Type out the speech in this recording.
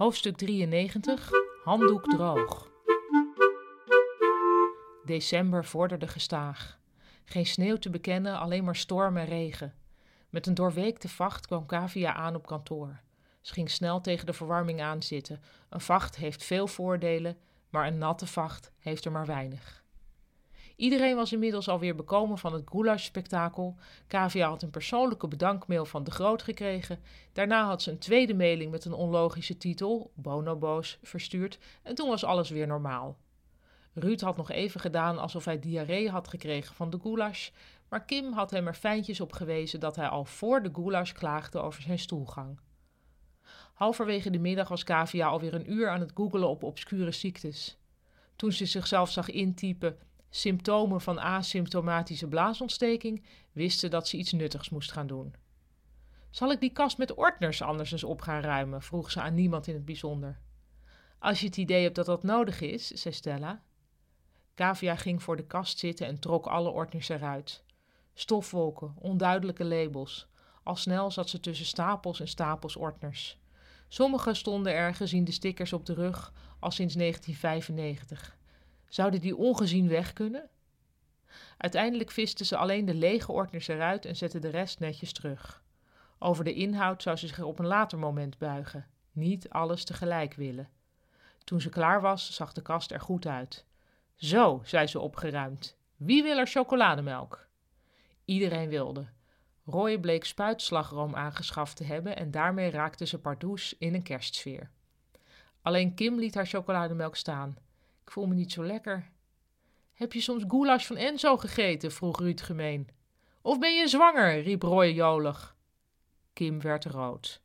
Hoofdstuk 93 Handdoek droog. December vorderde gestaag. Geen sneeuw te bekennen, alleen maar storm en regen. Met een doorweekte vacht kwam Kavia aan op kantoor. Ze ging snel tegen de verwarming aan zitten. Een vacht heeft veel voordelen, maar een natte vacht heeft er maar weinig. Iedereen was inmiddels alweer bekomen van het goulash-spektakel. Kavia had een persoonlijke bedankmail van de Groot gekregen. Daarna had ze een tweede mailing met een onlogische titel, Bonobo's, verstuurd. En toen was alles weer normaal. Ruud had nog even gedaan alsof hij diarree had gekregen van de goulash. Maar Kim had hem er fijntjes op gewezen dat hij al voor de goulash klaagde over zijn stoelgang. Halverwege de middag was Kavia alweer een uur aan het googelen op obscure ziektes. Toen ze zichzelf zag intypen symptomen van asymptomatische blaasontsteking, wisten dat ze iets nuttigs moest gaan doen. Zal ik die kast met ordners anders eens op gaan ruimen? vroeg ze aan niemand in het bijzonder. Als je het idee hebt dat dat nodig is, zei Stella. Kavia ging voor de kast zitten en trok alle ordners eruit. Stofwolken, onduidelijke labels. Al snel zat ze tussen stapels en stapels ordners. Sommige stonden er, gezien de stickers op de rug, al sinds 1995. Zouden die ongezien weg kunnen? Uiteindelijk visten ze alleen de lege ordners eruit en zetten de rest netjes terug. Over de inhoud zou ze zich op een later moment buigen, niet alles tegelijk willen. Toen ze klaar was, zag de kast er goed uit. Zo, zei ze opgeruimd. Wie wil er chocolademelk? Iedereen wilde. Roy bleek spuitslagroom aangeschaft te hebben en daarmee raakte ze pardoes in een kerstsfeer. Alleen Kim liet haar chocolademelk staan. Ik voel me niet zo lekker. Heb je soms goulash van Enzo gegeten? vroeg Ruud gemeen. Of ben je zwanger? riep Roy jolig. Kim werd rood.